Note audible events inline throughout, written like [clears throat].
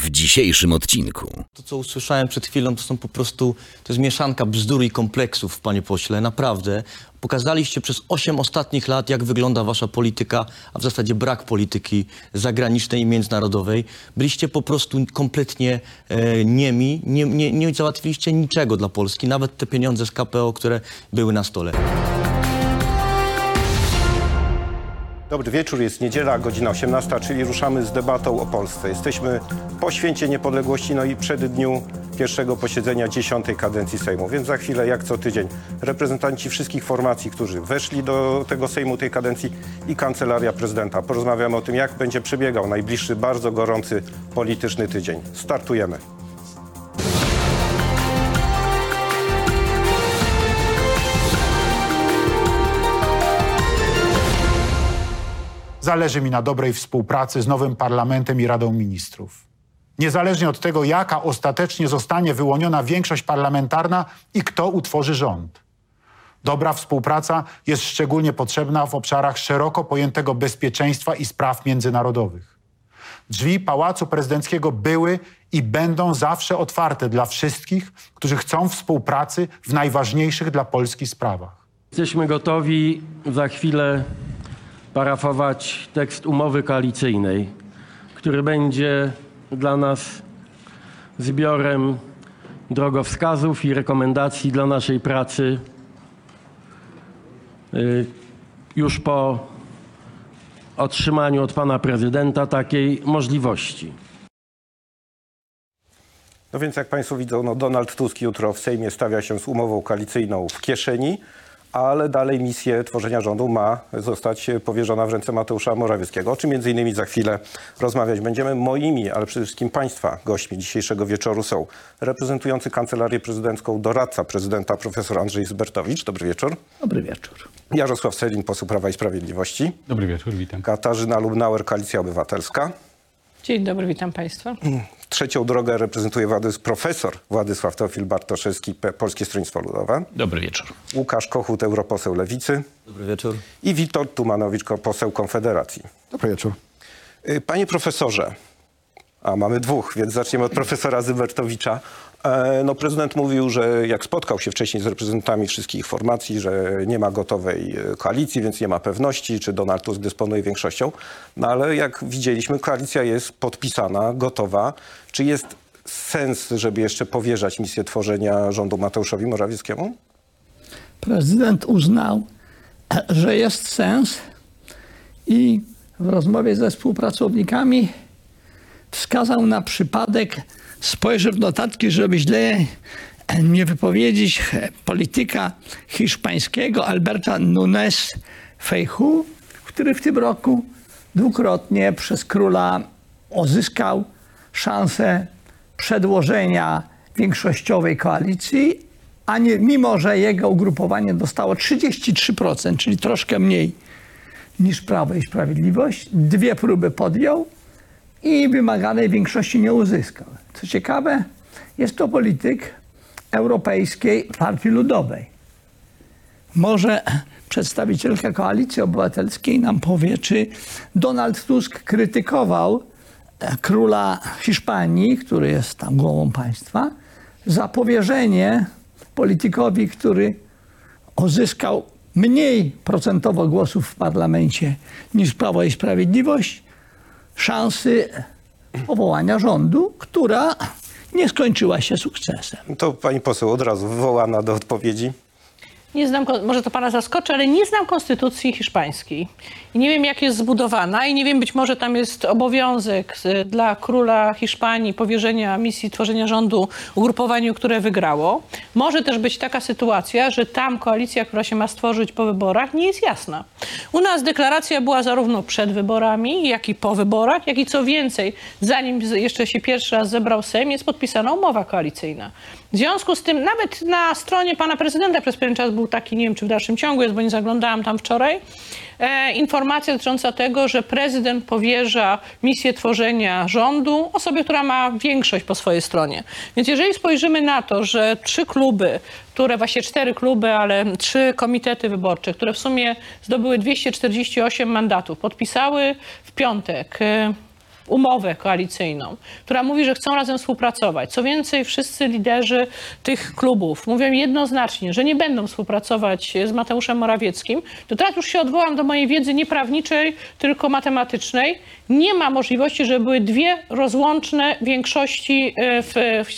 w dzisiejszym odcinku. To, co usłyszałem przed chwilą, to są po prostu, to jest mieszanka bzdur i kompleksów, panie pośle, naprawdę. Pokazaliście przez 8 ostatnich lat, jak wygląda wasza polityka, a w zasadzie brak polityki zagranicznej i międzynarodowej. Byliście po prostu kompletnie e, niemi, nie, nie, nie załatwiliście niczego dla Polski, nawet te pieniądze z KPO, które były na stole. Dobry wieczór, jest niedziela, godzina 18, czyli ruszamy z debatą o Polsce. Jesteśmy po święcie niepodległości, no i przed dniu pierwszego posiedzenia dziesiątej kadencji Sejmu, więc za chwilę, jak co tydzień, reprezentanci wszystkich formacji, którzy weszli do tego Sejmu tej kadencji i Kancelaria Prezydenta. Porozmawiamy o tym, jak będzie przebiegał najbliższy, bardzo gorący polityczny tydzień. Startujemy. Zależy mi na dobrej współpracy z nowym parlamentem i Radą Ministrów. Niezależnie od tego, jaka ostatecznie zostanie wyłoniona większość parlamentarna i kto utworzy rząd. Dobra współpraca jest szczególnie potrzebna w obszarach szeroko pojętego bezpieczeństwa i spraw międzynarodowych. Drzwi Pałacu Prezydenckiego były i będą zawsze otwarte dla wszystkich, którzy chcą współpracy w najważniejszych dla Polski sprawach. Jesteśmy gotowi za chwilę parafować tekst umowy koalicyjnej, który będzie dla nas zbiorem drogowskazów i rekomendacji dla naszej pracy y, już po otrzymaniu od pana prezydenta takiej możliwości. No więc jak Państwo widzą, no Donald Tusk jutro w Sejmie stawia się z umową koalicyjną w kieszeni, ale dalej misję tworzenia rządu ma zostać powierzona w ręce Mateusza Morawieckiego, o czym między innymi za chwilę rozmawiać będziemy. Moimi, ale przede wszystkim Państwa gośćmi dzisiejszego wieczoru są reprezentujący Kancelarię Prezydencką doradca prezydenta profesor Andrzej Zbertowicz. Dobry wieczór. Dobry wieczór. Jarosław Selin, poseł Prawa i Sprawiedliwości. Dobry wieczór, witam. Katarzyna Lubnauer, Koalicja Obywatelska. Dzień dobry, witam Państwa. Trzecią drogę reprezentuje Władys, profesor Władysław Teofil Bartoszewski, Polskie Stronnictwo Ludowe. Dobry wieczór. Łukasz Kochut, europoseł Lewicy. Dobry wieczór. I Witold Tumanowicz, poseł Konfederacji. Dobry wieczór. Y, Panie profesorze, a mamy dwóch, więc zaczniemy od profesora Zybertowicza. E, No, prezydent mówił, że jak spotkał się wcześniej z reprezentantami wszystkich formacji, że nie ma gotowej e, koalicji, więc nie ma pewności, czy Donald Tusk dysponuje większością. No ale jak widzieliśmy, koalicja jest podpisana, gotowa. Czy jest sens, żeby jeszcze powierzać misję tworzenia rządu Mateuszowi Morawieckiemu? Prezydent uznał, [clears throat] że jest sens i w rozmowie ze współpracownikami wskazał na przypadek, spojrzę w notatki, żeby źle nie wypowiedzieć, polityka hiszpańskiego Alberta Nunes Feijóo, który w tym roku dwukrotnie przez króla uzyskał szansę przedłożenia większościowej koalicji, a nie, mimo że jego ugrupowanie dostało 33%, czyli troszkę mniej niż Prawo i Sprawiedliwość, dwie próby podjął i wymaganej większości nie uzyskał. Co ciekawe, jest to polityk Europejskiej Partii Ludowej. Może przedstawicielka Koalicji Obywatelskiej nam powie, czy Donald Tusk krytykował e, króla Hiszpanii, który jest tam głową państwa, za powierzenie politykowi, który uzyskał mniej procentowo głosów w parlamencie niż Prawo i Sprawiedliwość, szansy powołania rządu, która nie skończyła się sukcesem. To pani poseł od razu wywołana do odpowiedzi. Nie znam, może to pana zaskoczy, ale nie znam konstytucji hiszpańskiej. I nie wiem, jak jest zbudowana i nie wiem, być może tam jest obowiązek z- dla króla Hiszpanii powierzenia misji tworzenia rządu ugrupowaniu, które wygrało. Może też być taka sytuacja, że tam koalicja, która się ma stworzyć po wyborach, nie jest jasna. U nas deklaracja była zarówno przed wyborami, jak i po wyborach, jak i co więcej, zanim jeszcze się pierwszy raz zebrał Sejm, jest podpisana umowa koalicyjna. W związku z tym nawet na stronie pana prezydenta przez pewien czas był taki, nie wiem czy w dalszym ciągu jest, bo nie zaglądałam tam wczoraj, e, informacja dotycząca tego, że prezydent powierza misję tworzenia rządu osobie, która ma większość po swojej stronie. Więc jeżeli spojrzymy na to, że trzy kluby, które, właśnie cztery kluby, ale trzy komitety wyborcze, które w sumie zdobyły 248 mandatów, podpisały w piątek e, umowę koalicyjną, która mówi, że chcą razem współpracować. Co więcej, wszyscy liderzy tych klubów mówią jednoznacznie, że nie będą współpracować z Mateuszem Morawieckim, to teraz już się odwołam do mojej wiedzy nie prawniczej, tylko matematycznej. Nie ma możliwości, żeby były dwie rozłączne większości e, w,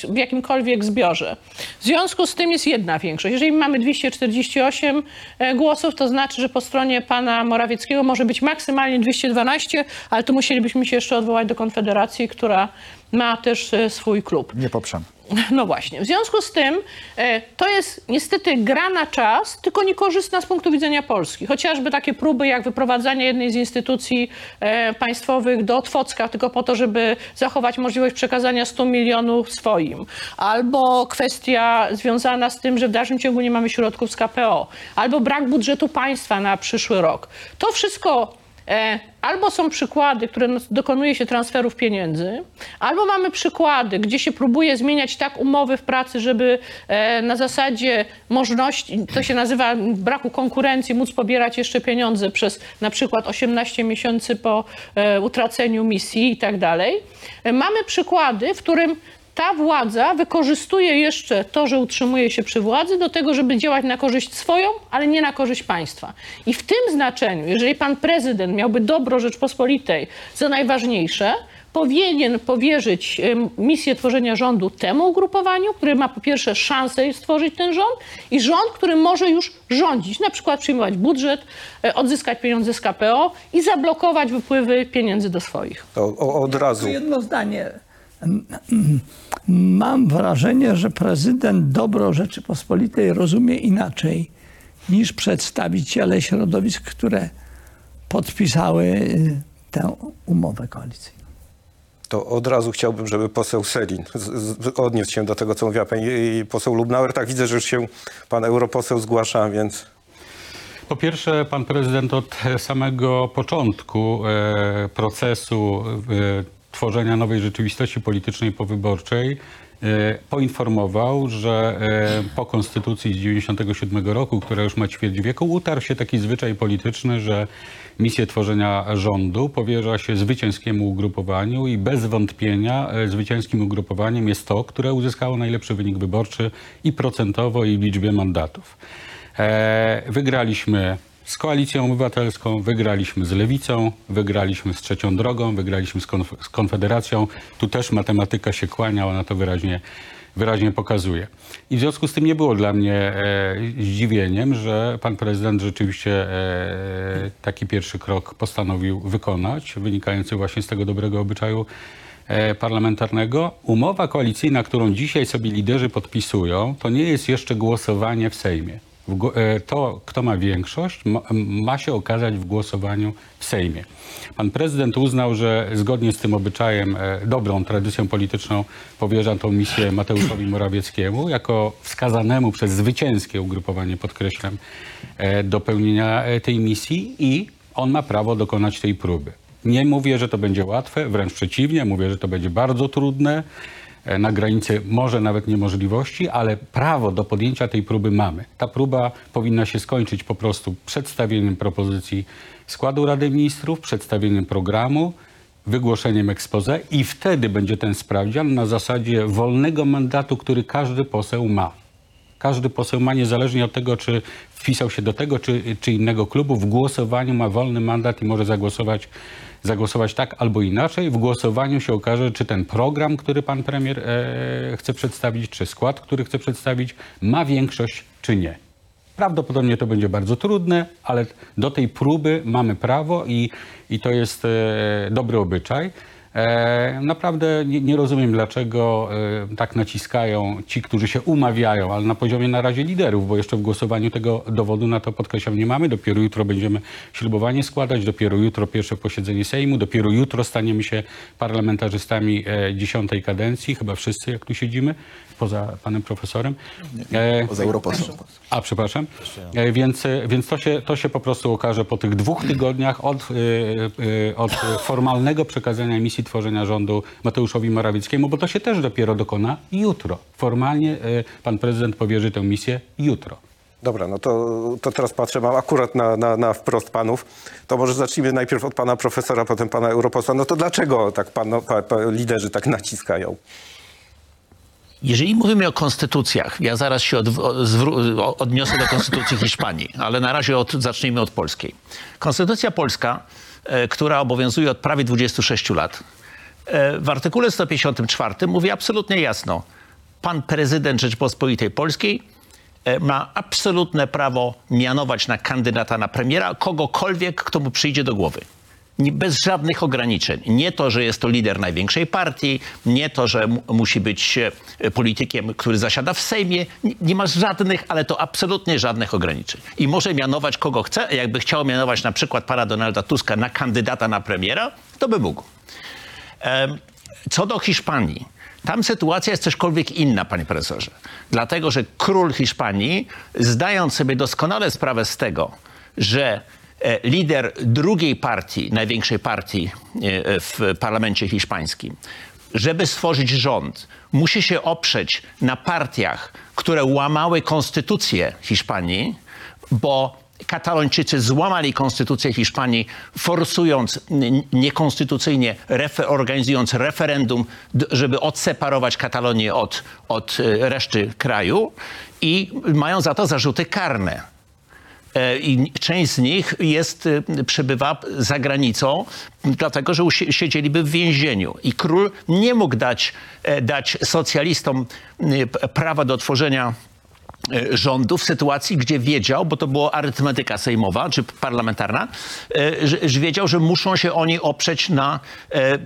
w jakimkolwiek zbiorze. W związku z tym jest jedna większość. Jeżeli mamy 248 e, głosów, to znaczy, że po stronie pana Morawieckiego może być maksymalnie 212, ale tu musielibyśmy się jeszcze odwołać do Konfederacji, która ma też e, swój klub. Nie poprzem. [laughs] No właśnie. W związku z tym e, to jest niestety gra na czas, tylko niekorzystna z punktu widzenia Polski. Chociażby takie próby jak wyprowadzanie jednej z instytucji e, państwowych do Otwocka tylko po to, żeby zachować możliwość przekazania 100 milionów swoim. Albo kwestia związana z tym, że w dalszym ciągu nie mamy środków z KPO. Albo brak budżetu państwa na przyszły rok. To wszystko Albo są przykłady, które n- dokonuje się transferów pieniędzy, albo mamy przykłady, gdzie się próbuje zmieniać tak umowy w pracy, żeby e, na zasadzie możliwości, to się nazywa braku konkurencji, móc pobierać jeszcze pieniądze przez na przykład 18 miesięcy po e, utraceniu misji i tak dalej. E, Mamy przykłady, w którym ta władza wykorzystuje jeszcze to, że utrzymuje się przy władzy, do tego, żeby działać na korzyść swoją, ale nie na korzyść państwa. I w tym znaczeniu, jeżeli pan prezydent miałby dobro Rzeczpospolitej za najważniejsze, powinien powierzyć misję tworzenia rządu temu ugrupowaniu, które ma po pierwsze szansę stworzyć ten rząd i rząd, który może już rządzić, na przykład przyjmować budżet, e, odzyskać pieniądze z KPO i zablokować wypływy pieniędzy do swoich. To o, od razu. Jedno zdanie. Mam wrażenie, że prezydent dobro Rzeczypospolitej rozumie inaczej niż przedstawiciele środowisk, które podpisały y, tę umowę koalicyjną. To od razu chciałbym, żeby poseł Selin odniósł się do tego, co mówiła pani i poseł Lubnauer. Tak widzę, że już się pan europoseł zgłasza, więc Po pierwsze, pan prezydent od samego początku e, procesu e, tworzenia nowej rzeczywistości politycznej powyborczej e, poinformował, że e, po konstytucji z 97 roku, która już ma ćwierć wieku, utarł się taki zwyczaj polityczny, że misję tworzenia rządu powierza się zwycięskiemu ugrupowaniu i bez wątpienia e, zwycięskim ugrupowaniem jest to, które uzyskało najlepszy wynik wyborczy i procentowo, i w liczbie mandatów. Wygraliśmy z Koalicją Obywatelską, wygraliśmy z Lewicą, wygraliśmy z Trzecią Drogą, wygraliśmy z, konf- z Konfederacją. Tu też matematyka się kłania, ona to wyraźnie, wyraźnie pokazuje. I w związku z tym nie było dla mnie e, zdziwieniem, że pan prezydent rzeczywiście e, taki pierwszy krok postanowił wykonać, wynikający właśnie z tego dobrego obyczaju e, parlamentarnego. Umowa koalicyjna, którą dzisiaj sobie liderzy podpisują, to nie jest jeszcze głosowanie w Sejmie. E, To, kto ma większość, ma, się okazać w głosowaniu w Sejmie. Pan prezydent uznał, że zgodnie z tym obyczajem, e, dobrą tradycją polityczną, powierza tą misję Mateuszowi Morawieckiemu jako wskazanemu przez zwycięskie ugrupowanie, podkreślam, e, do pełnienia tej misji i on ma prawo dokonać tej próby. Nie mówię, że to będzie łatwe, wręcz przeciwnie, mówię, że to będzie bardzo trudne, na granicy może nawet niemożliwości, ale prawo do podjęcia tej próby mamy. Ta próba powinna się skończyć po prostu przedstawieniem propozycji składu Rady Ministrów, przedstawieniem programu, wygłoszeniem expose i wtedy będzie ten sprawdzian na zasadzie wolnego mandatu, który każdy poseł ma. Każdy poseł ma, niezależnie od tego, czy wpisał się do tego, czy, czy innego klubu, w głosowaniu ma wolny mandat i może zagłosować, zagłosować tak albo inaczej. W głosowaniu się okaże, czy ten program, który pan premier e, chce przedstawić, czy skład, który chce przedstawić, ma większość, czy nie. Prawdopodobnie to będzie bardzo trudne, ale do tej próby mamy prawo i, i to jest e, dobry obyczaj. E, naprawdę nie, rozumiem, dlaczego e, tak naciskają ci, którzy się umawiają, ale na poziomie na razie liderów, bo jeszcze w głosowaniu tego dowodu na to podkreślam nie mamy. Dopiero jutro będziemy ślubowanie składać, dopiero jutro pierwsze posiedzenie Sejmu, dopiero jutro staniemy się parlamentarzystami e, dziesiątej kadencji, chyba wszyscy jak tu siedzimy, poza panem profesorem. E, Poza europosłem. a, przepraszam. E, Więc, więc to, się, to się po prostu okaże po tych dwóch tygodniach od, e, od formalnego przekazania misji tworzenia rządu Mateuszowi Morawieckiemu, bo to się też dopiero dokona jutro. Formalnie pan prezydent powierzy tę misję jutro. Dobra, no to, to teraz patrzę, mam akurat na, na, na wprost panów. To może zacznijmy najpierw od pana profesora, potem pana europosła. No to dlaczego tak pan, pa, pa, liderzy tak naciskają? Jeżeli mówimy o konstytucjach, ja zaraz się od, odniosę do konstytucji Hiszpanii, ale na razie od, zacznijmy od polskiej. Konstytucja polska, e, która obowiązuje od prawie 26 lat, e, w artykule 154 mówi absolutnie jasno, pan prezydent Rzeczypospolitej Polskiej e, ma absolutne prawo mianować na kandydata na premiera kogokolwiek, kto mu przyjdzie do głowy. Bez żadnych ograniczeń. Nie to, że jest to lider największej partii, nie to, że mu, musi być e, politykiem, który zasiada w Sejmie. Nie, nie ma żadnych, ale to absolutnie żadnych ograniczeń. I może mianować kogo chce. Jakby chciał mianować na przykład pana Donalda Tuska na kandydata na premiera, to by mógł. Co do Hiszpanii, tam sytuacja jest cośkolwiek inna, panie profesorze. Dlatego, że król Hiszpanii, zdając sobie doskonale sprawę z tego, że lider drugiej partii, największej partii e, w parlamencie hiszpańskim, żeby stworzyć rząd, musi się oprzeć na partiach, które łamały konstytucję Hiszpanii, bo Katalończycy złamali konstytucję Hiszpanii, forsując niekonstytucyjnie, refer- organizując referendum, żeby odseparować Katalonię od, od e, reszty kraju i mają za to zarzuty karne. E, I część z nich jest, e, przebywa za granicą, dlatego że siedzieliby w więzieniu. I król nie mógł dać, e, dać socjalistom p- prawa do tworzenia rządu w sytuacji, gdzie wiedział, bo to była arytmetyka sejmowa czy parlamentarna, e, że, wiedział, że muszą się oni oprzeć na, e, e,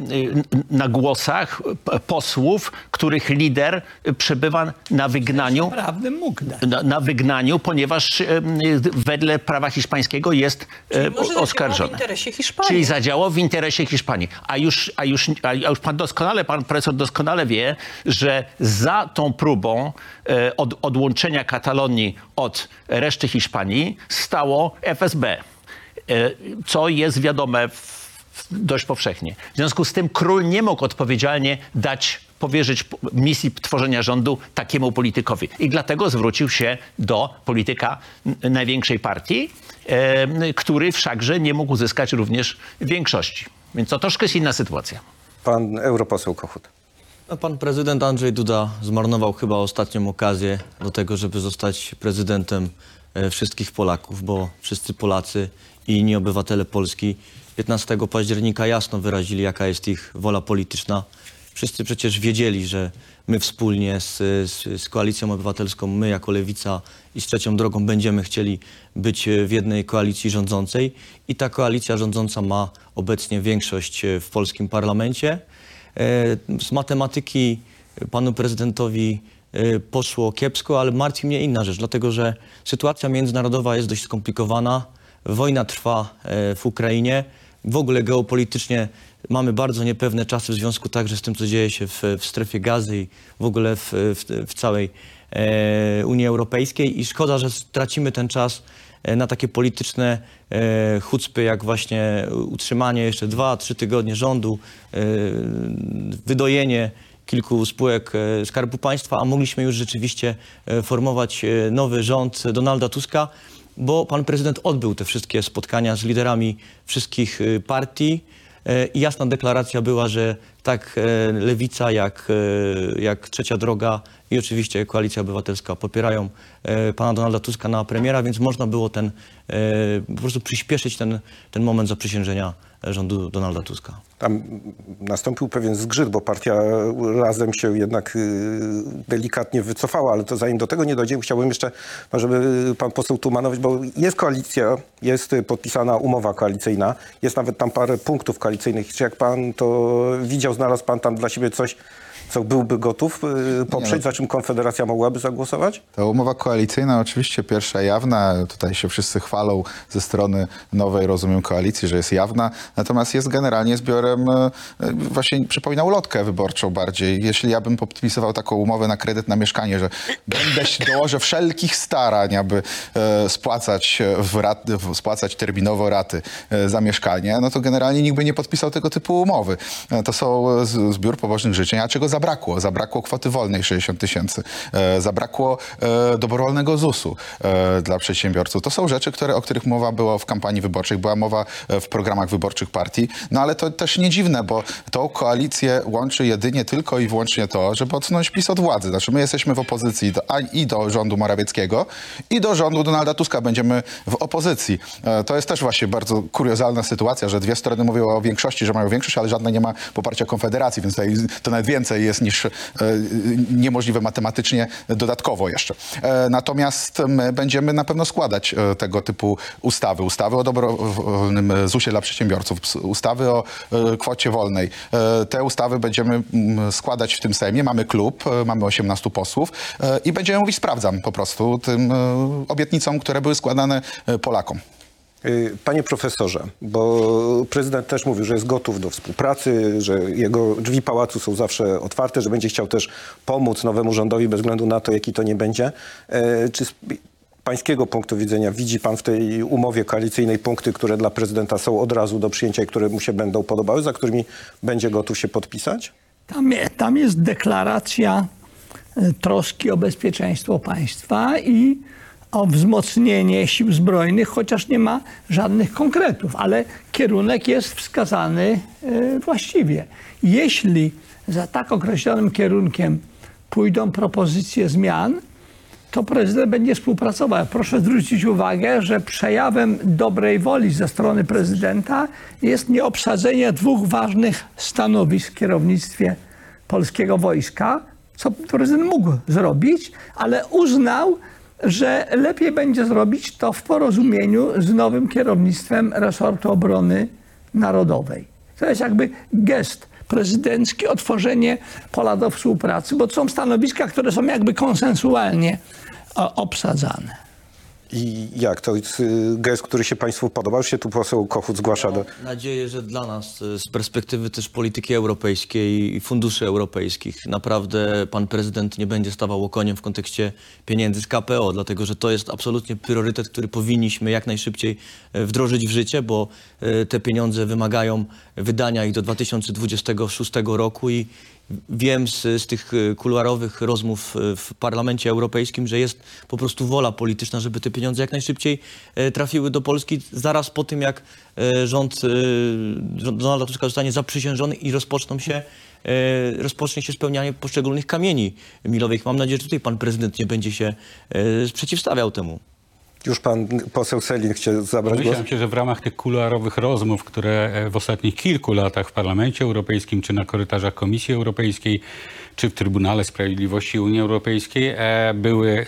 na głosach posłów, których lider e, przebywa na wygnaniu Prawdę mógł na, na wygnaniu, ponieważ e, wedle prawa hiszpańskiego jest e, zadziałał oskarżony. w interesie Hiszpanii. Czyli zadziałał w interesie Hiszpanii. A już, a już, a już pan doskonale, pan profesor doskonale wie, że za tą próbą e, od, odłączenia Katalonii od reszty Hiszpanii stało FSB, e, co jest wiadome dość powszechnie. W związku z tym król nie mógł odpowiedzialnie dać, powierzyć misji tworzenia rządu takiemu politykowi. I dlatego zwrócił się do polityka największej partii, e, który wszakże nie mógł uzyskać również większości. Więc to troszkę jest inna sytuacja. Pan europoseł Kochut. No, pan prezydent Andrzej Duda zmarnował chyba ostatnią okazję do tego, żeby zostać prezydentem e, wszystkich Polaków, bo wszyscy Polacy i inni obywatele Polski 15 października jasno wyrazili, jaka jest ich wola polityczna. Wszyscy przecież wiedzieli, że my wspólnie z, z, z Koalicją Obywatelską, my jako Lewica i z Trzecią Drogą będziemy chcieli być e, w jednej koalicji rządzącej i ta koalicja rządząca ma obecnie większość e, w polskim parlamencie. E, Z matematyki panu prezydentowi e, poszło kiepsko, ale martwi mnie inna rzecz, dlatego że sytuacja międzynarodowa jest dość skomplikowana. Wojna trwa e, w Ukrainie. W ogóle geopolitycznie mamy bardzo niepewne czasy w związku także z tym, co dzieje się w, w strefie gazy i w ogóle w, w, w całej e, Unii Europejskiej i szkoda, że stracimy ten czas na takie polityczne e, chucpy, jak właśnie utrzymanie jeszcze dwa, trzy tygodnie rządu, e, wydojenie kilku spółek e, Skarbu Państwa, a mogliśmy już rzeczywiście e, formować e, nowy rząd Donalda Tuska, bo pan prezydent odbył te wszystkie spotkania z liderami wszystkich e, partii. E, i jasna deklaracja była, że tak e, Lewica, jak, e, jak Trzecia Droga i oczywiście Koalicja Obywatelska popierają e, pana Donalda Tuska na premiera, więc można było ten, po prostu przyspieszyć ten, ten moment zaprzysiężenia rządu Donalda Tuska. Tam nastąpił pewien zgrzyt, bo partia razem się jednak delikatnie wycofała, ale to zanim do tego nie dojdzie, chciałbym jeszcze, no, żeby pan poseł Tumanowić, bo jest koalicja, jest podpisana umowa koalicyjna, jest nawet tam parę punktów koalicyjnych. Czy jak pan to widział, znalazł pan tam dla siebie coś, co byłby gotów y, poprzeć, za czym Konfederacja mogłaby zagłosować? Ta umowa koalicyjna oczywiście pierwsza jawna, tutaj się wszyscy chwalą ze strony nowej, rozumiem, koalicji, że jest jawna, natomiast jest generalnie zbiorem, e, e, właśnie przypomina ulotkę wyborczą bardziej. Jeśli ja bym podpisywał taką umowę na kredyt na mieszkanie, że będę się dołożę wszelkich starań, aby e, spłacać, w rat, spłacać terminowo raty e, za mieszkanie, no to generalnie nikt by nie podpisał tego typu umowy. E, To są e, zbiór pobożnych życzeń, a czego zabrakło. Zabrakło kwoty wolnej 60 tysięcy. E, zabrakło e, dobrowolnego ZUS-u e, dla przedsiębiorców. To są rzeczy, które, o których mowa była w kampanii wyborczej, była mowa w programach wyborczych partii. No ale to też nie dziwne, bo tą koalicję łączy jedynie tylko i wyłącznie to, żeby odsunąć PiS od władzy. Znaczy my jesteśmy w opozycji do, i do rządu Morawieckiego, i do rządu Donalda Tuska będziemy w opozycji. To jest też właśnie bardzo kuriozalna sytuacja, że dwie strony mówią o większości, że mają większość, ale żadna nie ma poparcia Konfederacji, więc tutaj to nawet więcej jest niż e, niemożliwe matematycznie dodatkowo jeszcze. E, Natomiast my będziemy na pewno składać e, tego typu ustawy. Ustawy o dobrowolnym ZUS-ie dla przedsiębiorców, ustawy o kwocie wolnej. Te ustawy będziemy mm, składać w tym Sejmie. Mamy klub, mamy 18 posłów i będziemy mówić sprawdzam po prostu tym obietnicom, które były składane Polakom. Y, Panie profesorze, bo prezydent też mówił, że jest gotów do współpracy, że jego drzwi pałacu są zawsze otwarte, że będzie chciał też pomóc nowemu rządowi bez względu na to, jaki to nie będzie. E, Czy z pańskiego punktu widzenia widzi pan w tej umowie koalicyjnej punkty, które dla prezydenta są od razu do przyjęcia i które mu się będą podobały, za którymi będzie gotów się podpisać? Tam, tam jest deklaracja e, troski o bezpieczeństwo państwa i o wzmocnienie sił zbrojnych, chociaż nie ma żadnych konkretów, ale kierunek jest wskazany e, właściwie. Jeśli za tak określonym kierunkiem pójdą propozycje zmian, to prezydent będzie współpracował. Proszę zwrócić uwagę, że przejawem dobrej woli ze strony prezydenta jest nieobsadzenie dwóch ważnych stanowisk w kierownictwie polskiego wojska, co prezydent mógł zrobić, ale uznał, że lepiej będzie zrobić to w porozumieniu z nowym kierownictwem resortu obrony narodowej. To jest jakby gest prezydencki, otworzenie pola do współpracy, bo to są stanowiska, które są jakby konsensualnie o, obsadzane. I jak? To jest y, gest, który się państwu podobał? Już się tu poseł Kochut zgłasza do... Mam nadzieję, że dla nas e, z perspektywy też polityki europejskiej i funduszy europejskich naprawdę pan prezydent nie będzie stawał okoniem w kontekście pieniędzy z KPO, dlatego że to jest absolutnie priorytet, który powinniśmy jak najszybciej e, wdrożyć w życie, bo e, te pieniądze wymagają wydania ich do 2026 roku i wiem z, z tych e, kuluarowych rozmów e, w Parlamencie Europejskim, że jest po prostu wola polityczna, żeby te pieniądze jak najszybciej e, trafiły do Polski zaraz po tym, jak rząd rząd Donalda Tuska zostanie zaprzysiężony i rozpoczną się, rozpocznie się spełnianie poszczególnych kamieni milowych. Mam nadzieję, że tutaj pan prezydent nie będzie się sprzeciwstawiał temu. Już pan poseł Selin chce zabrać głos? Myślałem się, że w ramach tych kuluarowych rozmów, które e, w ostatnich kilku latach w Parlamencie Europejskim, czy na korytarzach Komisji Europejskiej, czy w Trybunale Sprawiedliwości Unii Europejskiej e, były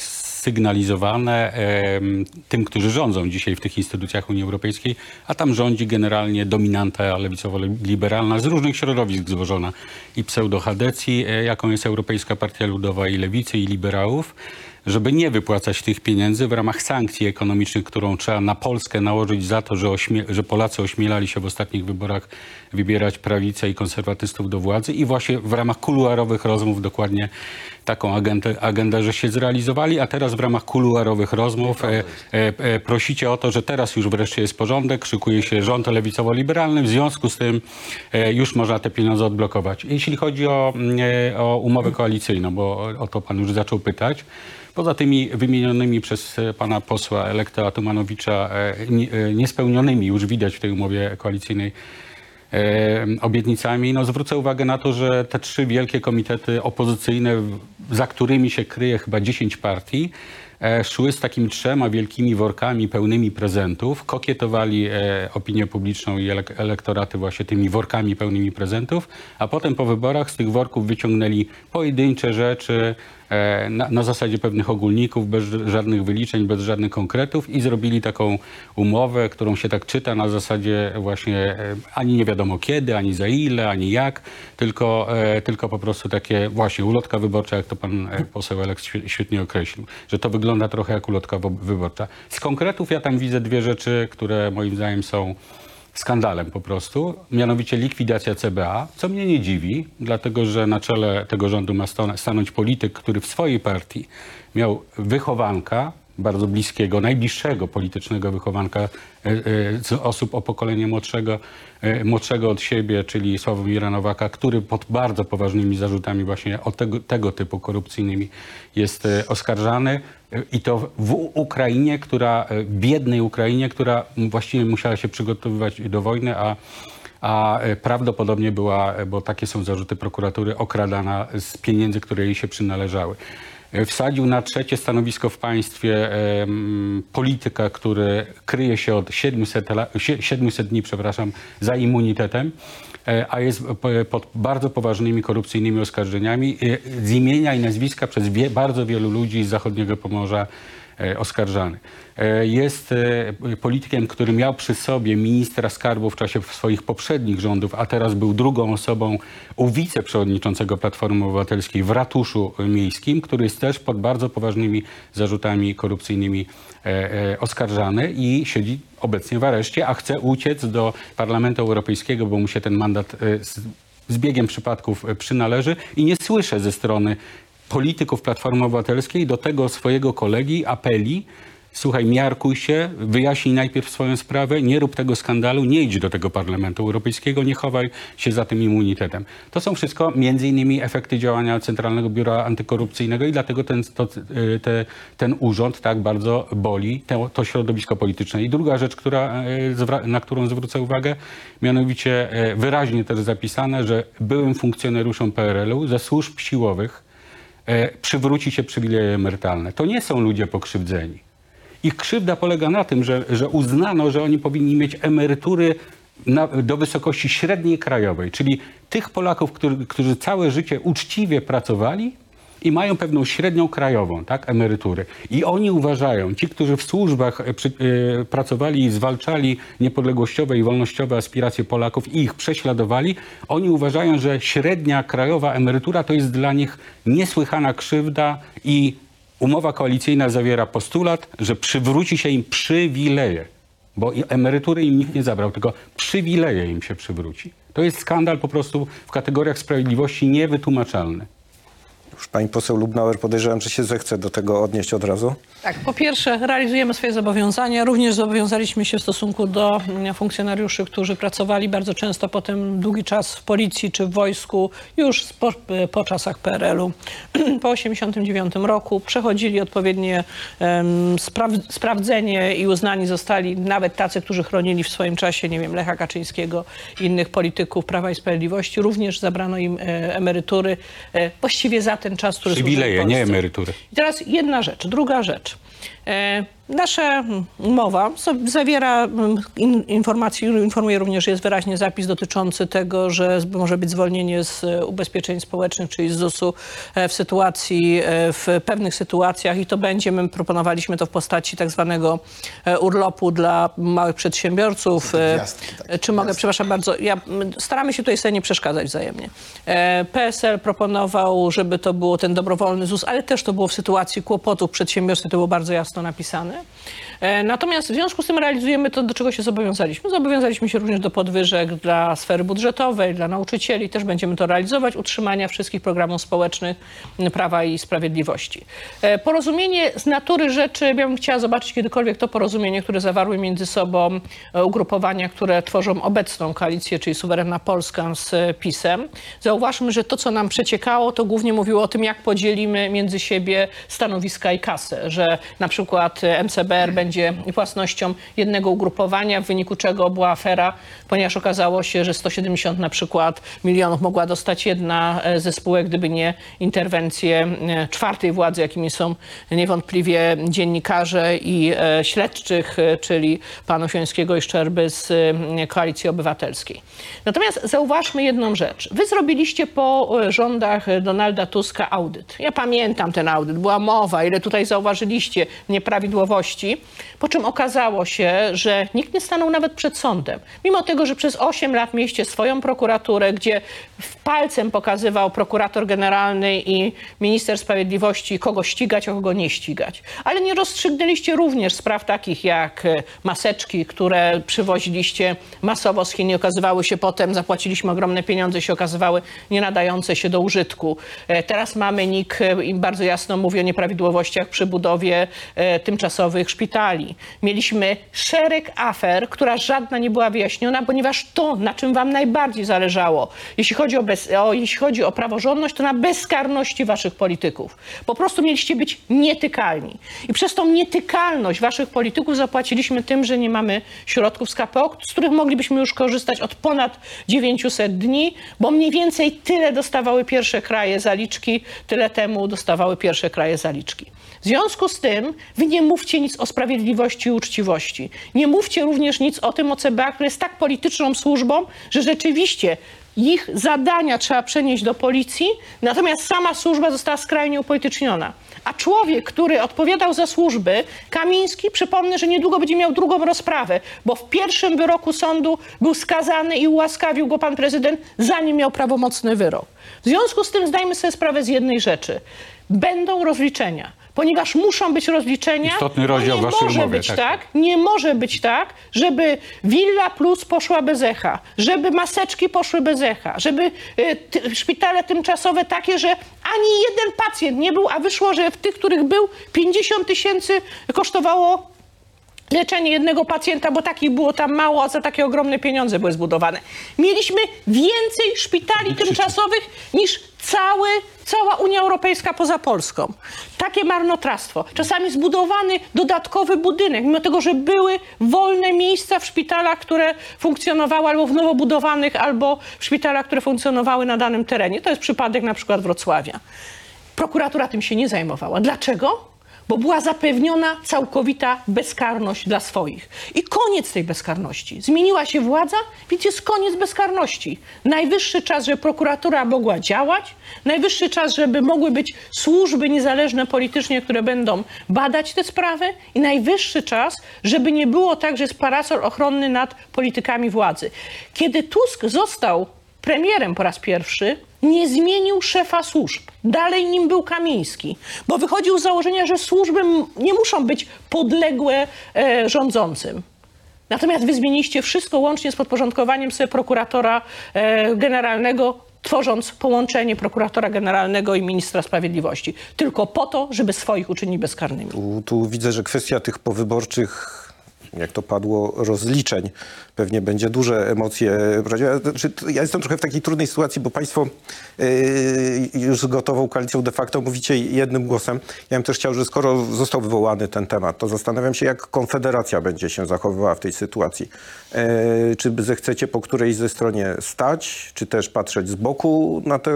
sygnalizowane em, tym, którzy rządzą dzisiaj w tych instytucjach Unii Europejskiej, a tam rządzi generalnie dominanta lewicowo-liberalna z różnych środowisk złożona i pseudo-Hadecji, e, jaką jest Europejska Partia Ludowa i Lewicy i Liberałów żeby nie wypłacać tych pieniędzy w ramach sankcji ekonomicznych, którą trzeba na Polskę nałożyć za to, że, że Polacy ośmielali się w ostatnich wyborach wybierać prawicę i konserwatystów do władzy i właśnie w ramach kuluarowych rozmów dokładnie taką agendę, agendę że się zrealizowali, a teraz w ramach kuluarowych rozmów e, e, e, prosicie o to, że teraz już wreszcie jest porządek, szykuje się rząd lewicowo-liberalny, w związku z tym e, już można te pieniądze odblokować. Jeśli chodzi o, mm, e, o umowę koalicyjną, bo o, to pan już zaczął pytać, Poza tymi wymienionymi przez e, pana posła elektora Tumanowicza e, nie- niespełnionymi już widać w tej umowie koalicyjnej obietnicami, no zwrócę uwagę na to, że te trzy wielkie komitety opozycyjne, za którymi się kryje chyba 10 partii, e, szły z takimi trzema wielkimi workami pełnymi prezentów, kokietowali e, opinię publiczną i elek- elektoraty właśnie tymi workami pełnymi prezentów, a potem po wyborach z tych worków wyciągnęli pojedyncze rzeczy e, na, na zasadzie pewnych ogólników, bez żadnych wyliczeń, bez żadnych konkretów i zrobili taką umowę, którą się tak czyta na zasadzie właśnie e, ani nie wiadomo kiedy, ani za ile, ani jak, tylko, e, tylko po prostu takie właśnie ulotka wyborcza, jak to pan e, poseł Elek świe- świetnie określił, że to wygląda trochę jak ulotka wyborcza. Z konkretów ja tam widzę dwie rzeczy, które moim zdaniem są skandalem po prostu, mianowicie likwidacja CBA, co mnie nie dziwi, dlatego że na czele tego rządu ma sta- stanąć polityk, który w swojej partii miał wychowanka, bardzo bliskiego, najbliższego politycznego wychowanka e, e, z osób o pokolenie młodszego, e, młodszego od siebie, czyli Sławomira Nowaka, który pod bardzo poważnymi zarzutami właśnie o tego, tego typu korupcyjnymi jest oskarżany. I to w Ukrainie, która, e, biednej Ukrainie, która właściwie musiała się przygotowywać do wojny, a a e, prawdopodobnie była, e, bo takie są zarzuty prokuratury, okradana z pieniędzy, które jej się przynależały. Wsadził na trzecie stanowisko w państwie em, polityka, który kryje się od 700, la, sie- 700 dni, przepraszam, za immunitetem, a jest p- pod bardzo poważnymi korupcyjnymi oskarżeniami e, z imienia i nazwiska przez wie, bardzo wielu ludzi z zachodniego Pomorza e, oskarżany. E, Jest e, politykiem, który miał przy sobie ministra skarbu w czasie swoich poprzednich rządów, a teraz był drugą osobą u wiceprzewodniczącego Platformy Obywatelskiej w ratuszu miejskim, który jest też pod bardzo poważnymi zarzutami korupcyjnymi e, e, oskarżany i siedzi obecnie w areszcie, a chce uciec do Parlamentu Europejskiego, bo mu się ten mandat e, z, biegiem przypadków e, przynależy i nie słyszę ze strony polityków Platformy Obywatelskiej do tego swojego kolegi apeli, słuchaj, miarkuj się, wyjaśnij najpierw swoją sprawę, nie rób tego skandalu, nie idź do tego Parlamentu Europejskiego, nie chowaj się za tym immunitetem. To są wszystko między innymi efekty działania Centralnego Biura Antykorupcyjnego i dlatego ten, to, y, te, ten urząd tak bardzo boli, to, to środowisko polityczne. I druga rzecz, która, zwra- na którą zwrócę uwagę, mianowicie y, wyraźnie też zapisane, że byłym funkcjonariuszom PRL-u ze służb siłowych e, przywróci się przywileje emerytalne. To nie są ludzie pokrzywdzeni. Ich krzywda polega na tym, że, że uznano, że oni powinni mieć emerytury na, do wysokości średniej krajowej, czyli tych Polaków, którzy, którzy całe życie uczciwie pracowali i mają pewną średnią krajową tak, emerytury. I oni uważają, ci, którzy w służbach e, przy, e, pracowali i zwalczali niepodległościowe i wolnościowe aspiracje Polaków i ich prześladowali, oni uważają, że średnia krajowa emerytura to jest dla nich niesłychana krzywda i umowa koalicyjna zawiera postulat, że przywróci się im przywileje. Bo emerytury im nikt nie zabrał, tylko przywileje im się przywróci. To jest skandal po prostu w kategoriach sprawiedliwości niewytłumaczalny. Już pani poseł Lubnauer podejrzewam, że się zechce do tego odnieść od razu. Tak, po pierwsze realizujemy swoje zobowiązania. Również zobowiązaliśmy się w stosunku do mm, funkcjonariuszy, którzy pracowali bardzo często potem długi czas w policji czy w wojsku, już po, po czasach PRL-u. [clears throat] Po 1989 roku przechodzili odpowiednie em, spraw- sprawdzenie i uznani zostali nawet tacy, którzy chronili w swoim czasie, nie wiem, Lecha Kaczyńskiego innych polityków Prawa i Sprawiedliwości. Również zabrano im e, emerytury e, właściwie za ten czas, który Przywileje, nie emerytury. I teraz jedna rzecz. Druga rzecz. E, Nasza umowa so- zawiera mm, in, informacji, informuje również, że jest wyraźnie zapis dotyczący tego, że może być zwolnienie z e, ubezpieczeń społecznych, czyli z ZUS-u e, w sytuacji, w pewnych sytuacjach i to będzie, my proponowaliśmy to w postaci tak zwanego urlopu dla małych przedsiębiorców. Gwiazdki takie, Czy mogę, gwiazdki. przepraszam bardzo, ja, staramy się tutaj sobie nie przeszkadzać wzajemnie. PSL proponował, żeby to było ten dobrowolny ZUS, ale też to było w sytuacji kłopotów przedsiębiorstw, to było bardzo jasno napisane. E, natomiast w związku z tym realizujemy to, do czego się zobowiązaliśmy. Zobowiązaliśmy się również do podwyżek dla sfery budżetowej, dla nauczycieli. Też będziemy to realizować, utrzymania wszystkich programów społecznych Prawa i Sprawiedliwości. E, porozumienie z natury rzeczy, ja bym chciała zobaczyć kiedykolwiek to porozumienie, które zawarły między sobą e, ugrupowania, które tworzą obecną koalicję, czyli Suwerenna Polska z PiSem. Zauważmy, że to, co nam przeciekało, to głównie mówiło o tym, jak podzielimy między siebie stanowiska i kasę, że na przykład e, MCBR będzie własnością jednego ugrupowania, w wyniku czego była afera, ponieważ okazało się, że 170 na przykład milionów mogła dostać jedna e, ze spółek, gdyby nie interwencje e, czwartej władzy, jakimi są niewątpliwie dziennikarze i e, śledczych, czyli panu Siońskiego i Szczerby z Koalicji Obywatelskiej. Natomiast zauważmy jedną rzecz. Wy zrobiliście po rządach Donalda Tuska audyt. Ja pamiętam ten audyt, była mowa, ile tutaj zauważyliście nieprawidłowości po czym okazało się, że nikt nie stanął nawet przed sądem. Mimo tego, że przez 8 lat mieliście swoją prokuraturę, gdzie palcem pokazywał prokurator generalny i minister sprawiedliwości, kogo ścigać, a kogo nie ścigać. Ale nie rozstrzygnęliście również spraw takich jak e, maseczki, które przywoziliście masowo z Chin i okazywały się potem, zapłaciliśmy ogromne pieniądze, się okazywały nie nadające się do użytku. E, Teraz mamy NIK e, i bardzo jasno mówi o nieprawidłowościach przy budowie tymczasowych szpitali. Mieliśmy szereg afer, która żadna nie była wyjaśniona, ponieważ to, na czym wam najbardziej zależało, jeśli chodzi o, bez, o, jeśli chodzi o praworządność, to na bezkarności waszych polityków. Po prostu mieliście być nietykalni. I przez tą nietykalność waszych polityków zapłaciliśmy tym, że nie mamy środków z KPO, z których moglibyśmy już korzystać od ponad 900 dni, bo mniej więcej tyle dostawały pierwsze kraje zaliczki, tyle temu dostawały pierwsze kraje zaliczki. W związku z tym wy nie mówcie nic o sprawiedliwości i uczciwości. Nie mówcie również nic o tym, o CBA, który jest tak polityczną służbą, że rzeczywiście ich zadania trzeba przenieść do policji, natomiast sama służba została skrajnie upolityczniona. A człowiek, który odpowiadał za służby, Kamiński, przypomnę, że niedługo będzie miał drugą rozprawę, bo w pierwszym wyroku sądu był skazany i ułaskawił go pan prezydent, zanim miał prawomocny wyrok. W związku z tym zdajmy sobie sprawę z jednej rzeczy. Będą rozliczenia, ponieważ muszą być rozliczenia. Istotny to rozdział nie waszej może być tak. tak, nie może być tak, żeby Villa Plus poszła bez echa, żeby maseczki poszły bez echa, żeby y, ty, szpitale tymczasowe takie, że ani jeden pacjent nie był, a wyszło, że w tych, których był, 50 tysięcy kosztowało leczenie jednego pacjenta, bo takich było tam mało, a za takie ogromne pieniądze były zbudowane. Mieliśmy więcej szpitali tymczasowych niż cały, cała Unia Europejska poza Polską. Takie marnotrawstwo. Czasami zbudowany dodatkowy budynek, mimo tego, że były wolne miejsca w szpitalach, które funkcjonowały albo w nowo budowanych, albo w szpitalach, które funkcjonowały na danym terenie. To jest przypadek na przykład Wrocławia. Prokuratura tym się nie zajmowała. Dlaczego? Bo była zapewniona całkowita bezkarność dla swoich. I koniec tej bezkarności. Zmieniła się władza, więc jest koniec bezkarności. Najwyższy czas, żeby prokuratura mogła działać, najwyższy czas, żeby mogły być służby niezależne politycznie, które będą badać te sprawy, i najwyższy czas, żeby nie było tak, że jest parasol ochronny nad politykami władzy. Kiedy Tusk został premierem po raz pierwszy, nie zmienił szefa służb. Dalej nim był Kamiński, bo wychodził z założenia, że służby nie muszą być podległe e, rządzącym. Natomiast wy zmieniliście wszystko łącznie z podporządkowaniem sobie prokuratora e, generalnego, tworząc połączenie prokuratora generalnego i ministra sprawiedliwości. Tylko po to, żeby swoich uczynić bezkarnymi. Tu, tu widzę, że kwestia tych powyborczych, jak to padło, rozliczeń, pewnie będzie duże emocje. Znaczy, Ja jestem trochę w takiej trudnej sytuacji, bo państwo yy, już z gotową koalicją de facto mówicie jednym głosem. Ja bym też chciał, że skoro został wywołany ten temat, to zastanawiam się, jak Konfederacja będzie się zachowywała w tej sytuacji. Yy, czy zechcecie po którejś ze stronie stać, czy też patrzeć z boku na, te,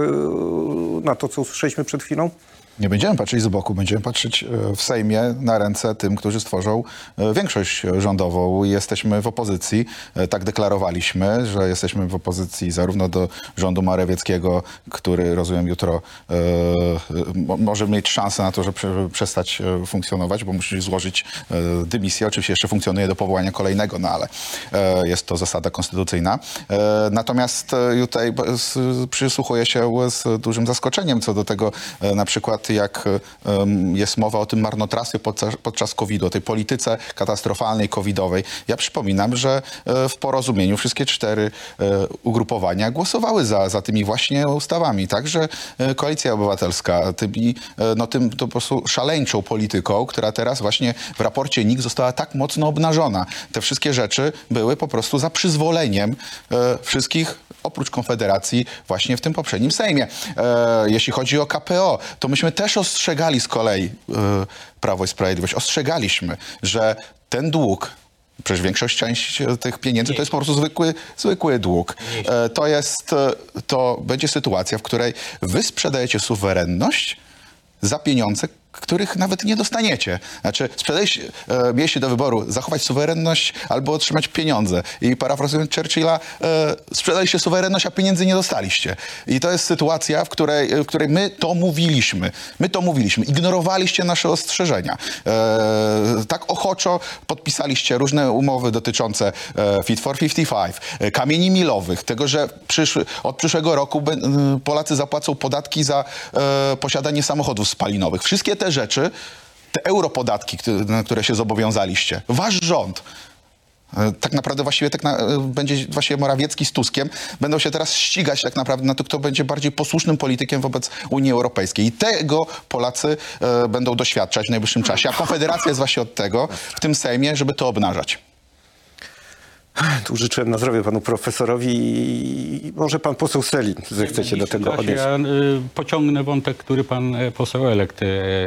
na to, co usłyszeliśmy przed chwilą? Nie będziemy patrzeć z boku, będziemy patrzeć e, w Sejmie na ręce tym, którzy stworzą e, większość rządową. Jesteśmy w opozycji, e, tak deklarowaliśmy, że jesteśmy w opozycji zarówno do rządu Morawieckiego, który rozumiem jutro e, mo- może mieć szansę na to, żeby prze- żeby przestać funkcjonować, bo musi złożyć dymisję. Oczywiście jeszcze funkcjonuje do powołania kolejnego, no ale jest to zasada konstytucyjna. Natomiast tutaj przysłuchuję się z dużym zaskoczeniem co do tego na przykład jak e, jest mowa o tym marnotrawstwie podczas, COVID-u, tej polityce katastrofalnej covidowej. Ja przypominam, że e, w porozumieniu wszystkie cztery e, ugrupowania głosowały za, za tymi właśnie ustawami. Także Koalicja Obywatelska tymi, no, tym to po prostu szaleńczą polityką, która teraz właśnie w raporcie NIK została tak mocno obnażona. Te wszystkie rzeczy były po prostu za przyzwoleniem wszystkich oprócz Konfederacji właśnie w tym poprzednim Sejmie. E, jeśli chodzi o KPO, to myśmy też ostrzegali z kolei e, Prawo i Sprawiedliwość. Ostrzegaliśmy, że ten dług Przecież większość część tych pieniędzy to jest po prostu zwykły, zwykły dług. E, To jest, e, to będzie sytuacja, w której wy sprzedajecie suwerenność za pieniądze, których nawet nie dostaniecie. Znaczy, sprzedaliście, e, mieliście do wyboru zachować suwerenność albo otrzymać pieniądze. I parafrazując Churchilla, e, sprzedaliście suwerenność, a pieniędzy nie dostaliście. I to jest sytuacja, w której, w której my to mówiliśmy. My to mówiliśmy. Ignorowaliście nasze ostrzeżenia. E, tak ochoczo podpisaliście różne umowy dotyczące e, Fit for 55, e, kamieni milowych, tego, że przyszły, od przyszłego roku Polacy zapłacą podatki za e, posiadanie samochodów spalinowych. Wszystkie te rzeczy, te europodatki, na które się zobowiązaliście, wasz rząd E, Tak naprawdę właściwie tak na, e, będzie właśnie Morawiecki z Tuskiem będą się teraz ścigać tak naprawdę na to, kto będzie bardziej posłusznym politykiem wobec Unii Europejskiej. I tego Polacy e, będą doświadczać w najbliższym czasie. A Konfederacja jest właśnie od tego w tym Sejmie, żeby to obnażać. Tu życzyłem na zdrowie panu profesorowi i może pan poseł Selin zechce się do tego odnieść. Ja y, pociągnę wątek, który pan e, poseł Elekt e,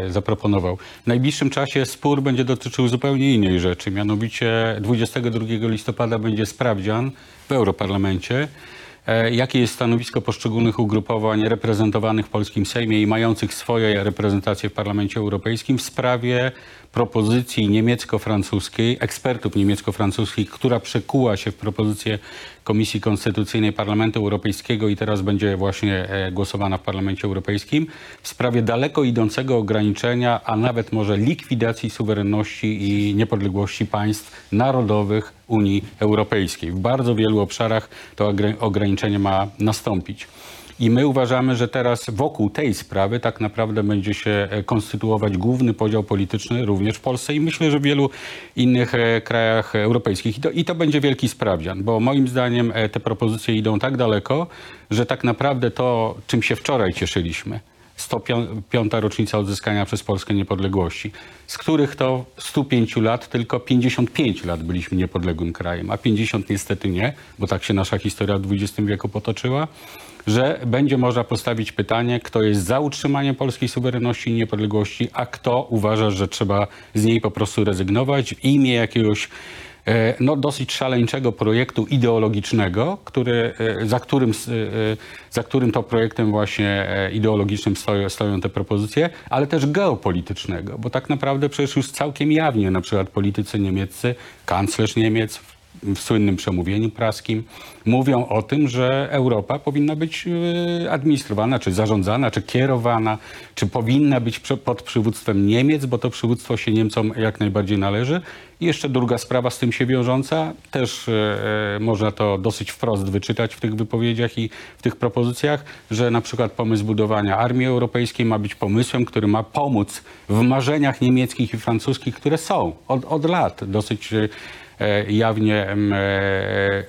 zaproponował. W najbliższym czasie spór będzie dotyczył zupełnie innej rzeczy. Mianowicie 22 listopada będzie sprawdzian w Europarlamencie, jakie jest stanowisko poszczególnych ugrupowań reprezentowanych w polskim Sejmie i mających swoje reprezentacje w Parlamencie Europejskim w sprawie propozycji niemiecko-francuskiej, ekspertów niemiecko-francuskich, która przekuła się w propozycję Komisji Konstytucyjnej Parlamentu Europejskiego i teraz będzie właśnie e, głosowana w Parlamencie Europejskim w sprawie daleko idącego ograniczenia, a nawet może likwidacji suwerenności i niepodległości państw narodowych Unii Europejskiej. W bardzo wielu obszarach to ogra- ograniczenie ma nastąpić. I my uważamy, że teraz wokół tej sprawy tak naprawdę będzie się e, konstytuować główny podział polityczny również w Polsce i myślę, że w wielu innych e, krajach europejskich. I to, I to będzie wielki sprawdzian, bo moim zdaniem e, te propozycje idą tak daleko, że tak naprawdę to, czym się wczoraj cieszyliśmy, 105. rocznica odzyskania przez Polskę niepodległości, z których to 105 lat tylko 55 lat byliśmy niepodległym krajem, a 50 niestety nie, bo tak się nasza historia w XX wieku potoczyła, że będzie można postawić pytanie, kto jest za utrzymaniem polskiej suwerenności i niepodległości, a kto uważa, że trzeba z niej po prostu rezygnować. W imię jakiegoś e, no, dosyć szaleńczego projektu ideologicznego, który, e, za, którym, e, za którym to projektem właśnie ideologicznym stoją, stoją te propozycje, ale też geopolitycznego, bo tak naprawdę przecież już całkiem jawnie na przykład politycy niemieccy, kanclerz Niemiec w słynnym przemówieniu praskim mówią o tym, że Europa powinna być e, administrowana, czy zarządzana, czy kierowana, czy powinna być pod przywództwem Niemiec, bo to przywództwo się Niemcom jak najbardziej należy. I jeszcze druga sprawa z tym się wiążąca, też e, e, można to dosyć wprost wyczytać w tych wypowiedziach i w tych propozycjach, że na przykład pomysł budowania armii europejskiej ma być pomysłem, który ma pomóc w marzeniach niemieckich i francuskich, które są od, od lat dosyć jawnie em, e,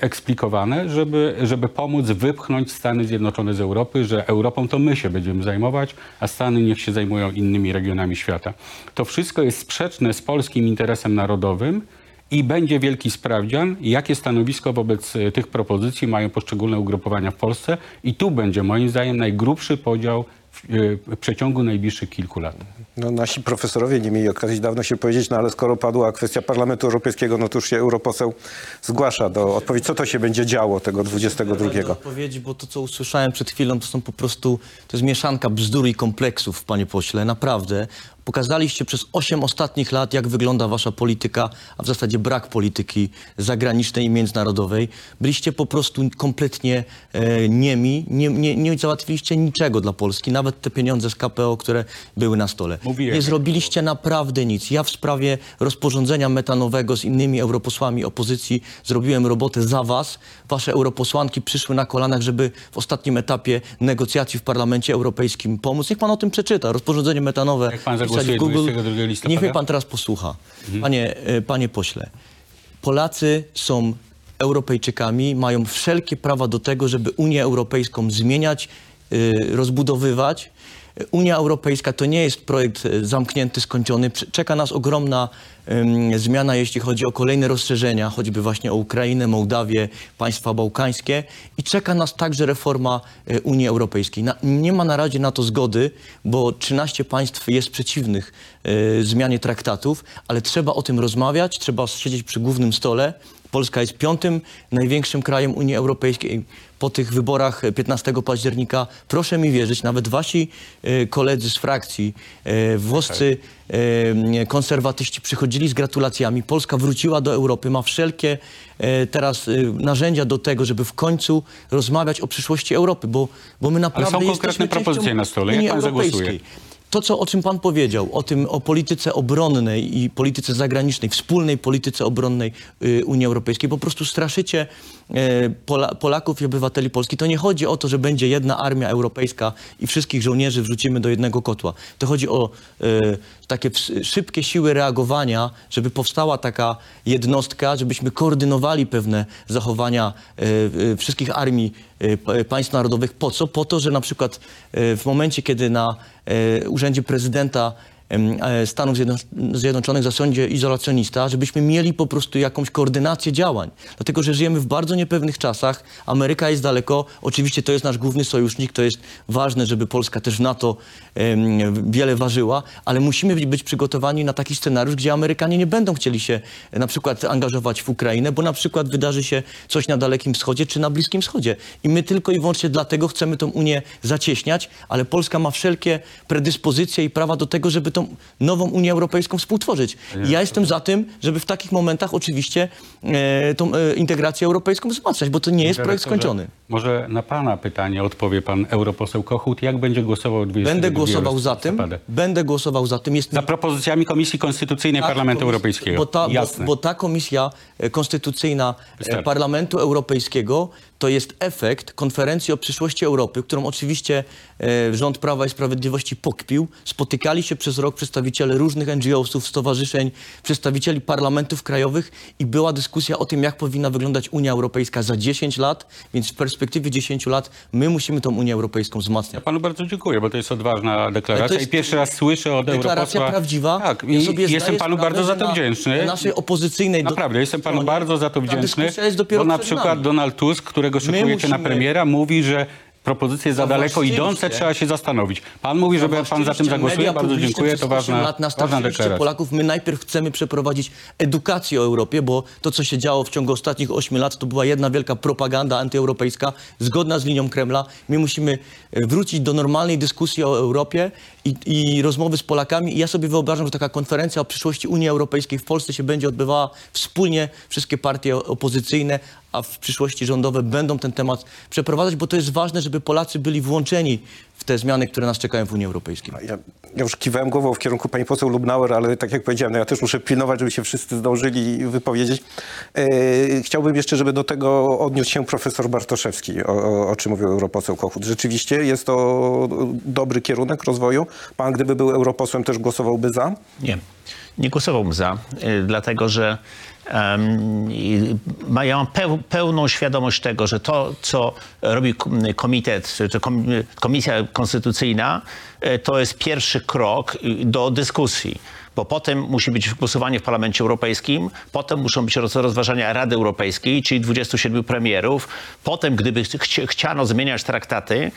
eksplikowane, żeby, żeby pomóc wypchnąć Stany Zjednoczone z Europy, że Europą to my się będziemy zajmować, a Stany niech się zajmują innymi regionami świata. To wszystko jest sprzeczne z polskim interesem narodowym i będzie wielki sprawdzian, jakie stanowisko wobec e, tych propozycji mają poszczególne ugrupowania w Polsce i tu będzie moim zdaniem najgrubszy podział w, przeciągu najbliższych kilku lat. No, nasi profesorowie nie mieli okazji dawno się powiedzieć, no ale skoro padła kwestia Parlamentu Europejskiego, no to już się europoseł zgłasza do odpowiedzi. Co to się będzie działo tego 22? Do odpowiedzi, bo to, co usłyszałem przed chwilą, to są po prostu, to jest mieszanka bzdur i kompleksów, panie pośle, naprawdę. Pokazaliście przez 8 ostatnich lat, jak wygląda wasza polityka, a w zasadzie brak polityki zagranicznej i międzynarodowej. Byliście po prostu kompletnie e, niemi, nie, nie, nie załatwiliście niczego dla Polski, nawet te pieniądze z KPO, które były na stole. Mówiłem, nie zrobiliście naprawdę nic. Ja w sprawie rozporządzenia metanowego z innymi europosłami opozycji zrobiłem robotę za was. Wasze europosłanki przyszły na kolanach, żeby w ostatnim etapie negocjacji w Parlamencie Europejskim pomóc. Niech pan o tym przeczyta. Rozporządzenie metanowe. Jak pan wpisać w Google. 22 listopada? Niech mnie pan teraz posłucha. Panie, e, panie pośle, Polacy są Europejczykami, mają wszelkie prawa do tego, żeby Unię Europejską zmieniać, y, rozbudowywać. Unia Europejska to nie jest projekt e, zamknięty, skończony. Czeka nas ogromna em, zmiana, jeśli chodzi o kolejne rozszerzenia, choćby właśnie o Ukrainę, Mołdawię, państwa bałkańskie i czeka nas także reforma e, Unii Europejskiej. Na, nie ma na razie na to zgody, bo 13 państw jest przeciwnych e, zmianie traktatów, ale trzeba o tym rozmawiać, trzeba siedzieć przy głównym stole Polska jest piątym największym krajem Unii Europejskiej. Po tych wyborach 15 października, proszę mi wierzyć, nawet wasi e, koledzy z frakcji, e, włoscy e, konserwatyści przychodzili z gratulacjami. Polska wróciła do Europy, ma wszelkie e, teraz e, narzędzia do tego, żeby w końcu rozmawiać o przyszłości Europy, bo, bo my naprawdę są jesteśmy konkretne propozycje na stole. Jak Unii pan zagłosuje? To, co, o czym pan powiedział, o tym, o polityce obronnej i polityce zagranicznej, wspólnej polityce obronnej y, Unii Europejskiej, po prostu straszycie Pola, Polaków i obywateli Polski. To nie chodzi o to, że będzie jedna armia europejska i wszystkich żołnierzy wrzucimy do jednego kotła. To chodzi o y, takie szybkie siły reagowania, żeby powstała taka jednostka, żebyśmy koordynowali pewne zachowania y, wszystkich armii państw narodowych. Po co? Po to, że na przykład w momencie, kiedy na urzędzie prezydenta e, Stanów Zjedno- Zjednoczonych zasiądzie izolacjonista, żebyśmy mieli po prostu jakąś koordynację działań. Dlatego, że żyjemy w bardzo niepewnych czasach. Ameryka jest daleko. Oczywiście to jest nasz główny sojusznik. To jest ważne, żeby Polska też w NATO wiele ważyła, ale musimy być- być przygotowani na taki scenariusz, gdzie Amerykanie nie będą chcieli się e, na przykład angażować w Ukrainę, bo na przykład wydarzy się coś na Dalekim Wschodzie czy na Bliskim Wschodzie. I my tylko i wyłącznie dlatego chcemy tą Unię zacieśniać, ale Polska ma wszelkie predyspozycje i prawa do tego, żeby tą nową Unię Europejską współtworzyć. Ja jestem za tym, żeby w takich momentach oczywiście e, tą e, integrację europejską wzmacniać, bo to nie jest projekt skończony. Może na pana pytanie odpowie pan europoseł Kochut. Jak będzie głosował 22 Będę głosował za tym, będę głosował za tym. Jest Za propozycjami Komisji Konstytucyjnej Tak, Parlamentu komis- Europejskiego. Bo ta, bo, Jasne. bo ta komisja e, konstytucyjna e, Wystarczy. Parlamentu Europejskiego to jest efekt konferencji o przyszłości Europy, którą oczywiście e, rząd Prawa i Sprawiedliwości pokpił. Spotykali się przez rok przedstawiciele różnych NGO-sów, stowarzyszeń, przedstawicieli parlamentów krajowych i była dyskusja o tym, jak powinna wyglądać Unia Europejska za 10 lat, więc w perspektywie 10 lat my musimy tą Unię Europejską wzmacniać. Panu bardzo dziękuję, bo to jest odważna deklaracja jest i pierwszy raz słyszę od Deklaracja europosła... prawdziwa. Tak, i jestem panu bardzo za to na- wdzięczny. na naszej opozycyjnej Naprawdę, jestem panu stronie bardzo za to wdzięczny, dyskusja jest dopiero bo na przykład. Donald Tusk, którego szykujecie na musimy- premiera, mówi, że propozycje za daleko Zawłaszczyliście- idące, trzeba się zastanowić. Pan mówi, żeby pan za tym zagłosuje, bardzo dziękuję, to 8 ważna, lat ważna deklaracja. Polaków. My najpierw chcemy przeprowadzić edukację o Europie, bo to, co się działo w ciągu ostatnich 8 lat, to była jedna wielka propaganda antyeuropejska, zgodna z linią Kremla. My musimy e, wrócić do normalnej dyskusji o Europie i, i rozmowy z Polakami. I ja sobie wyobrażam, że taka konferencja o przyszłości Unii Europejskiej w Polsce się będzie odbywała wspólnie, wszystkie partie opozycyjne, a w przyszłości rządowe będą ten temat przeprowadzać, bo to jest ważne, żeby Polacy byli włączeni w te zmiany, które nas czekają w Unii Europejskiej. Ja, ja już kiwałem głową w kierunku pani poseł Lubnauer, ale tak jak powiedziałem, no ja też muszę pilnować, żeby się wszyscy zdążyli wypowiedzieć. E, chciałbym jeszcze, żeby do tego odniósł się profesor Bartoszewski, o, o, o czym mówił europoseł Kochut. Rzeczywiście jest to dobry kierunek rozwoju. Pan, gdyby był europosłem, też głosowałby za? Nie, nie głosowałbym za, y, dlatego że ja mam peł, pełną świadomość tego, że to, co robi kom- komitet, komisja konstytucyjna, y, to jest pierwszy krok y, do dyskusji. Bo potem musi być głosowanie w Parlamencie Europejskim, potem muszą być roz- rozważania Rady Europejskiej, czyli 27 premierów. Potem, gdyby chci- chciano zmieniać traktaty,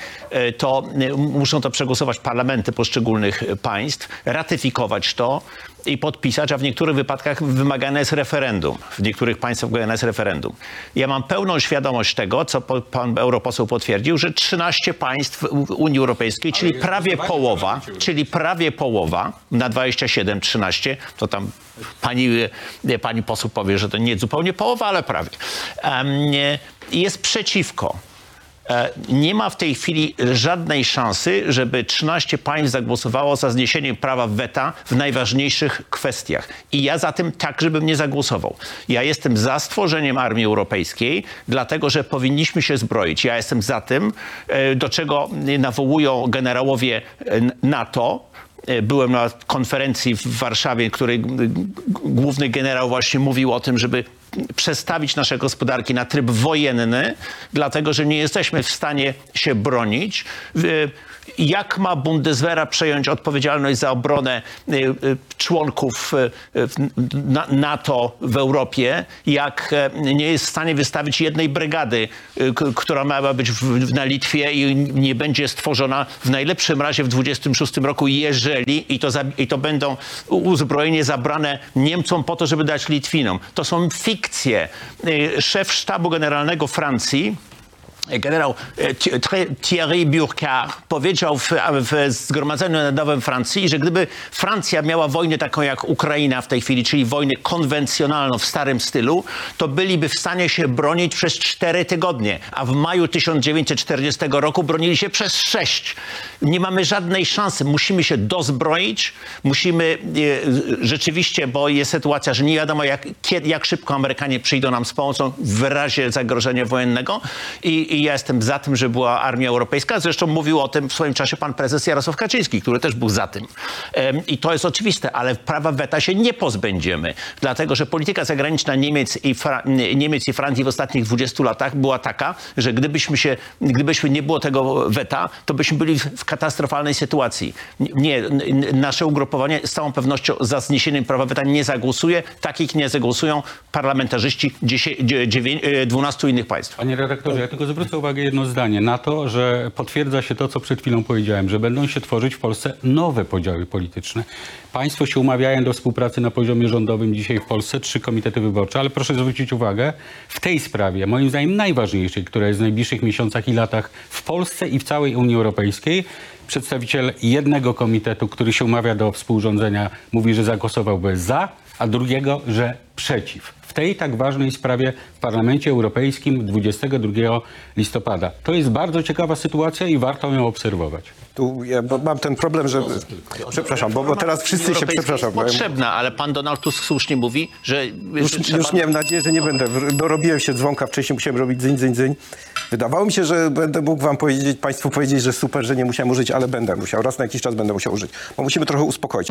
to muszą to przegłosować parlamenty poszczególnych państw, ratyfikować to i podpisać, a w niektórych wypadkach wymagane jest referendum. W niektórych państwach wymagane jest referendum. Ja mam pełną świadomość tego, co pan europoseł potwierdził, że 13 państw Unii Europejskiej, czyli prawie połowa, czyli prawie połowa na 27, 13, to tam pani, e, pani poseł powie, że to nie zupełnie połowa, ale prawie, nie, jest przeciwko. E, Nie ma w tej chwili żadnej szansy, żeby 13 państw zagłosowało za zniesieniem prawa weta w najważniejszych kwestiach. I ja za tym także bym nie zagłosował. Ja jestem za stworzeniem armii europejskiej, dlatego że powinniśmy się zbroić. Ja jestem za tym, e, do czego nawołują generałowie e, NATO. Byłem na konferencji w Warszawie, której główny generał właśnie mówił o tym, żeby przestawić nasze gospodarki na tryb wojenny, dlatego że nie jesteśmy w stanie się bronić. Jak ma Bundeswehra przejąć odpowiedzialność za obronę y, y, członków y, na- NATO w Europie, jak e, nie jest w stanie wystawić jednej brygady, która miała być na Litwie i nie będzie stworzona w najlepszym razie w 26 roku, jeżeli i to, i to będą uzbrojenie zabrane Niemcom po to, żeby dać Litwinom. To są fikcje fikcję. Y, Szef sztabu generalnego Francji, generał e, Thi- Thierry- Burkhardt powiedział w, w Zgromadzeniu Narodowym Francji, że gdyby Francja miała wojnę taką jak Ukraina w tej chwili, czyli wojnę konwencjonalną w starym stylu, to byliby w stanie się bronić przez cztery tygodnie, a w maju 1940 roku bronili się przez sześć. Nie mamy żadnej szansy. Musimy się dozbroić, musimy e, rzeczywiście, bo jest sytuacja, że nie wiadomo jak, jak szybko Amerykanie przyjdą nam z pomocą w razie zagrożenia wojennego i, i ja jestem za tym, że była armia europejska. Zresztą mówił o tym w swoim czasie pan prezes Jarosław Kaczyński, który też był za tym. I to jest oczywiste, ale prawa weta się nie pozbędziemy, dlatego że polityka zagraniczna Niemiec i, Fra- Niemiec i Francji w ostatnich 20 latach była taka, że gdybyśmy się, gdybyśmy nie było tego weta, to byśmy byli w, katastrofalnej sytuacji. Nie, nasze ugrupowanie z całą pewnością za zniesieniem prawa weta nie zagłosuje. Takich nie zagłosują parlamentarzyści 10, 9, 12 innych państw. Panie redaktorze, ja tylko zwrócę uwagę jedno zdanie na to, że potwierdza się to, co przed chwilą powiedziałem, że będą się tworzyć w Polsce nowe podziały polityczne. Państwo się umawiają do współpracy na poziomie rządowym dzisiaj w Polsce, trzy komitety wyborcze, ale proszę zwrócić uwagę, w tej sprawie, moim zdaniem najważniejszej, która jest w najbliższych miesiącach i latach w Polsce i w całej Unii Europejskiej, przedstawiciel jednego komitetu, który się umawia do współrządzenia, mówi, że zagłosowałby za, a drugiego, że przeciw. W tej tak ważnej sprawie w Parlamencie Europejskim 22 listopada. To jest bardzo ciekawa sytuacja i warto ją obserwować. Tu ja mam ten problem, że... Przepraszam, bo, bo teraz wszyscy się... Przepraszam, potrzebna, ale pan Donald Tusk słusznie mówi, że, Już, trzeba... już miałem nadzieję, że nie będę. Dorobiłem się dzwonka, wcześniej musiałem robić dzyń, dzyń, dzyń. Wydawało mi się, że będę mógł wam powiedzieć, państwu powiedzieć, że super, że nie musiałem użyć, ale będę musiał. Raz na jakiś czas będę musiał użyć. Bo musimy trochę uspokoić.